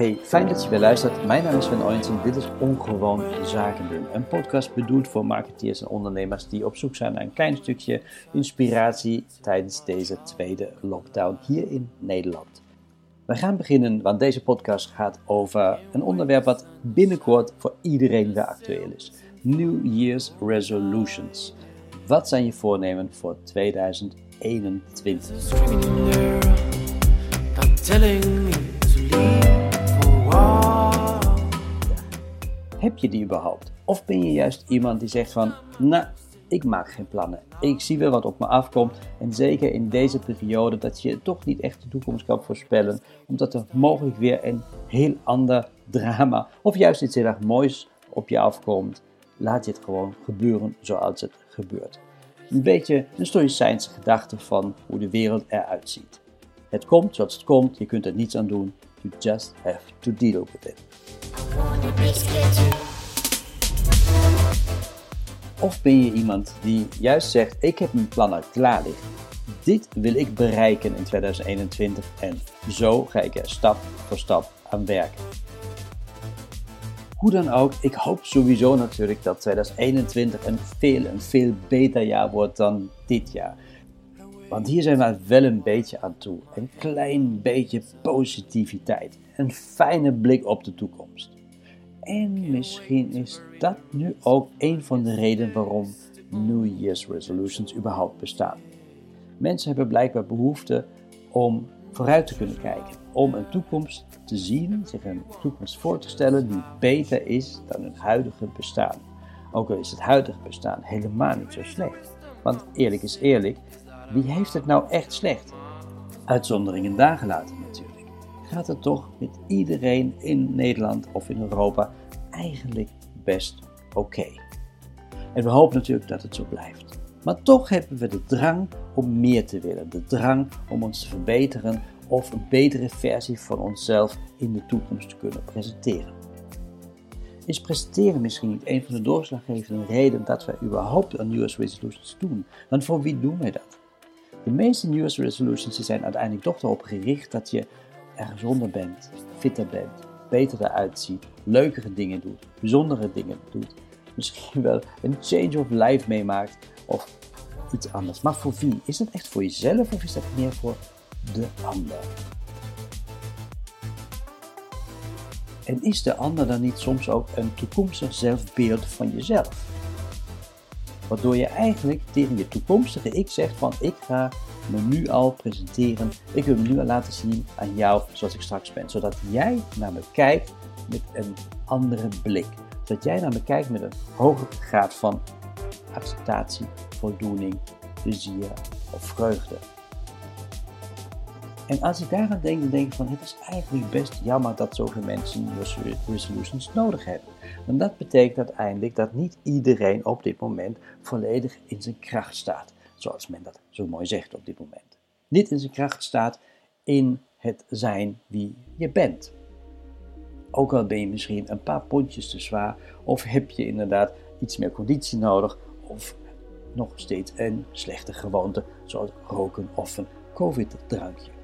Hey, fijn dat je weer luistert. Mijn naam is Sven Oyensen. Dit is Ongewoon Zaken doen. Een podcast bedoeld voor marketeers en ondernemers die op zoek zijn naar een klein stukje inspiratie tijdens deze tweede lockdown hier in Nederland. We gaan beginnen, want deze podcast gaat over een onderwerp wat binnenkort voor iedereen weer actueel is. New Year's Resolutions. Wat zijn je voornemen voor 2021? Heb je die überhaupt? Of ben je juist iemand die zegt van, nou, ik maak geen plannen. Ik zie wel wat op me afkomt. En zeker in deze periode dat je toch niet echt de toekomst kan voorspellen. Omdat er mogelijk weer een heel ander drama of juist iets heel erg moois op je afkomt. Laat je het gewoon gebeuren zoals het gebeurt. Een beetje een stoïcijnse gedachte van hoe de wereld eruit ziet. Het komt zoals het komt, je kunt er niets aan doen. You just have to deal with it. Of ben je iemand die juist zegt: Ik heb mijn plannen klaar liggen. Dit wil ik bereiken in 2021 en zo ga ik er stap voor stap aan werken. Hoe dan ook, ik hoop sowieso natuurlijk dat 2021 een veel, een veel beter jaar wordt dan dit jaar. Want hier zijn we wel een beetje aan toe. Een klein beetje positiviteit. Een fijne blik op de toekomst. En misschien is dat nu ook een van de redenen waarom New Year's resolutions überhaupt bestaan. Mensen hebben blijkbaar behoefte om vooruit te kunnen kijken, om een toekomst te zien, zich een toekomst voor te stellen die beter is dan hun huidige bestaan. Ook al is het huidige bestaan helemaal niet zo slecht. Want eerlijk is eerlijk, wie heeft het nou echt slecht? Uitzonderingen daar natuurlijk. Gaat het toch met iedereen in Nederland of in Europa eigenlijk best oké. En we hopen natuurlijk dat het zo blijft. Maar toch hebben we de drang om meer te willen. De drang om ons te verbeteren of een betere versie van onszelf in de toekomst te kunnen presenteren. Is presenteren misschien niet een van de doorslaggevende redenen dat wij überhaupt New Year's Resolutions doen? Want voor wie doen wij dat? De meeste New Year's Resolutions zijn uiteindelijk toch erop gericht dat je er gezonder bent, fitter bent, beter eruit ziet, leukere dingen doet, bijzondere dingen doet. Misschien wel een change of life meemaakt of iets anders. Maar voor wie? Is het echt voor jezelf of is dat meer voor de ander? En is de ander dan niet soms ook een toekomstig zelfbeeld van jezelf? Waardoor je eigenlijk tegen je toekomstige ik zegt van ik ga me nu al presenteren. Ik wil me nu al laten zien aan jou zoals ik straks ben. Zodat jij naar me kijkt met een andere blik. Zodat jij naar me kijkt met een hogere graad van acceptatie, voldoening, plezier of vreugde. En als ik daaraan denk, dan denk ik van het is eigenlijk best jammer dat zoveel mensen resolutions nodig hebben. Want dat betekent uiteindelijk dat niet iedereen op dit moment volledig in zijn kracht staat zoals men dat zo mooi zegt op dit moment. Niet in zijn kracht staat in het zijn wie je bent. Ook al ben je misschien een paar pondjes te zwaar, of heb je inderdaad iets meer conditie nodig, of nog steeds een slechte gewoonte, zoals roken of een COVID-drankje.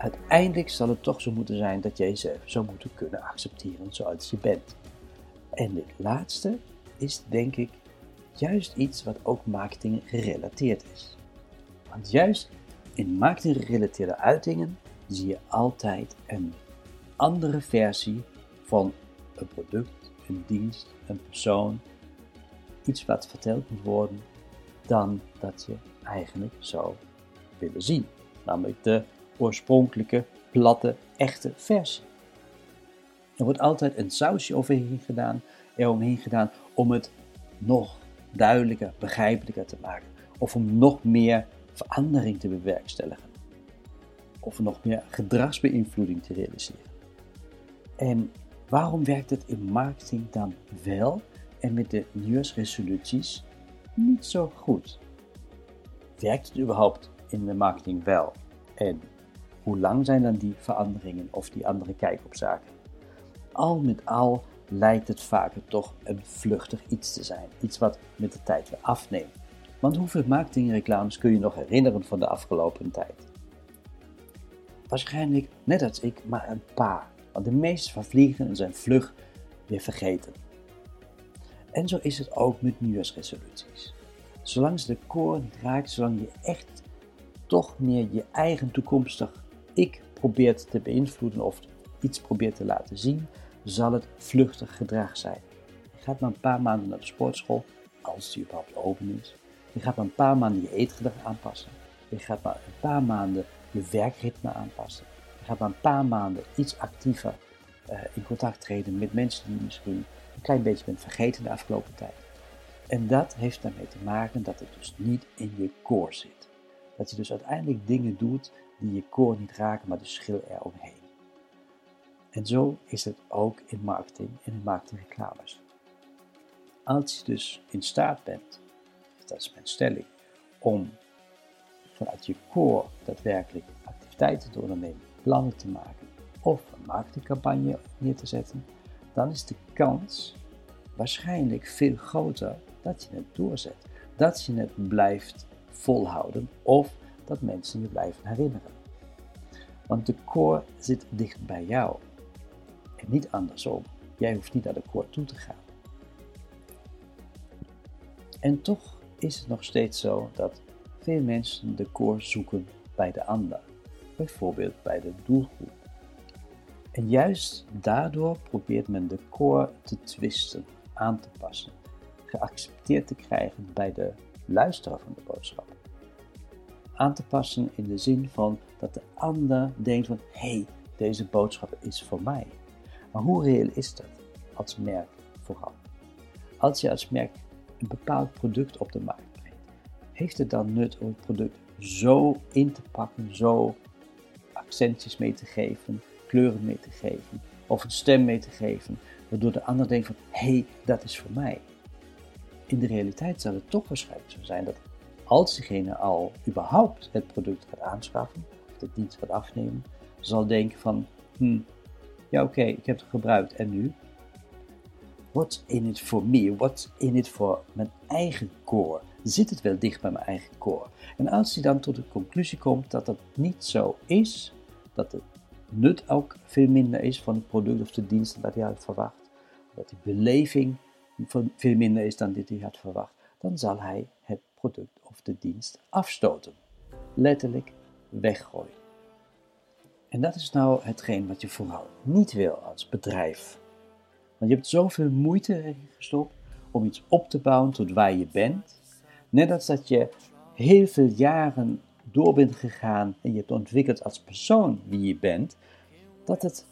Uiteindelijk zal het toch zo moeten zijn dat jij jezelf zou moeten kunnen accepteren zoals je bent. En dit laatste is denk ik juist iets wat ook marketing gerelateerd is. Want juist in marketing gerelateerde uitingen zie je altijd een andere versie van een product, een dienst, een persoon, iets wat verteld moet worden, dan dat je eigenlijk zou willen zien. Namelijk de oorspronkelijke, platte, echte versie. Er wordt altijd een sausje overheen gedaan, eromheen gedaan om het nog duidelijker, begrijpelijker te maken. Of om nog meer verandering te bewerkstelligen. Of nog meer gedragsbeïnvloeding te realiseren. En waarom werkt het in marketing dan wel en met de nieuwsresoluties niet zo goed? Werkt het überhaupt in de marketing wel? En hoe lang zijn dan die veranderingen of die andere kijk op zaken? Al met al lijkt het vaker toch een vluchtig iets te zijn. Iets wat met de tijd weer afneemt. Want hoeveel marketingreclames kun je nog herinneren van de afgelopen tijd? Waarschijnlijk net als ik, maar een paar. Want de meeste van vliegen zijn vlug weer vergeten. En zo is het ook met nieuwsresoluties. Zolang ze de koor niet raakt, zolang je echt toch meer je eigen toekomstig ik probeert te beïnvloeden of iets probeert te laten zien, zal het vluchtig gedrag zijn. Je gaat maar een paar maanden naar de sportschool, als die überhaupt open is. Je gaat maar een paar maanden je eetgedrag aanpassen. Je gaat maar een paar maanden je werkritme aanpassen. Je gaat maar een paar maanden iets actiever uh, in contact treden met mensen die je misschien een klein beetje bent vergeten de afgelopen tijd. En dat heeft daarmee te maken dat het dus niet in je core zit. Dat je dus uiteindelijk dingen doet die je core niet raken, maar de schil eromheen. En zo is het ook in marketing en in marketingreclames. Als je dus in staat bent, dat is mijn stelling, om vanuit je core daadwerkelijk activiteiten te ondernemen, plannen te maken of een marketingcampagne neer te zetten, dan is de kans waarschijnlijk veel groter dat je het doorzet. Dat je het blijft volhouden of dat mensen je blijven herinneren. Want de core zit dicht bij jou en niet andersom. Jij hoeft niet naar de core toe te gaan. En toch is het nog steeds zo dat veel mensen de core zoeken bij de ander, bijvoorbeeld bij de doelgroep. En juist daardoor probeert men de core te twisten, aan te passen, geaccepteerd te krijgen bij de luisteraar van de boodschap. Aan te passen in de zin van dat de ander denkt van hé, hey, deze boodschap is voor mij. Maar hoe reëel is dat als merk vooral? Als je als merk een bepaald product op de markt brengt, heeft het dan nut om het product zo in te pakken, zo accentjes mee te geven, kleuren mee te geven, of een stem mee te geven, waardoor de ander denkt van hé, hey, dat is voor mij. In de realiteit zal het toch waarschijnlijk zo zijn dat als diegene al überhaupt het product gaat aanschaffen, of de dienst gaat afnemen, zal denken van, hm, ja oké, ik heb het gebruikt en nu? What's in it for me? What's in it for mijn eigen core? Zit het wel dicht bij mijn eigen core? En als hij dan tot de conclusie komt dat dat niet zo is, dat het nut ook veel minder is van het product of de dienst dan hij had verwacht, dat die beleving veel minder is dan dit hij had verwacht, dan zal hij het product of de dienst afstoten. Letterlijk weggooien. En dat is nou hetgeen wat je vooral niet wil als bedrijf. Want je hebt zoveel moeite gestopt om iets op te bouwen tot waar je bent. Net als dat je heel veel jaren door bent gegaan en je hebt ontwikkeld als persoon wie je bent, dat het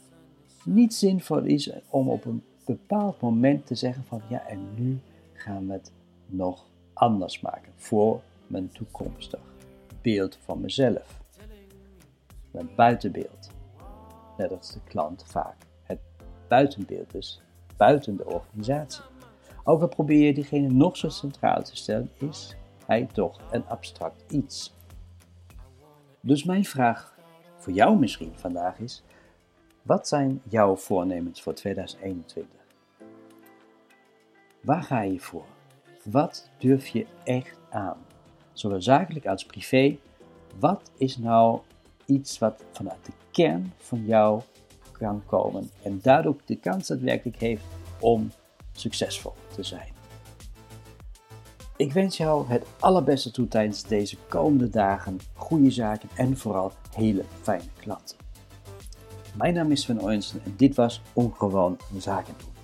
niet zinvol is om op een bepaald moment te zeggen van ja en nu gaan we het nog anders maken voor mijn toekomstig beeld van mezelf. Mijn buitenbeeld. Net als de klant vaak het buitenbeeld is, buiten de organisatie. Ook al probeer je diegene nog zo centraal te stellen, is hij toch een abstract iets. Dus mijn vraag voor jou misschien vandaag is: wat zijn jouw voornemens voor 2021? Waar ga je voor? Wat durf je echt aan? Zowel zakelijk als privé. Wat is nou iets wat vanuit de kern van jou kan komen en daardoor de kans daadwerkelijk heeft om succesvol te zijn? Ik wens jou het allerbeste toe tijdens deze komende dagen, goede zaken en vooral hele fijne klanten. Mijn naam is Sven Oensen en dit was Ongewoon Zaken doen.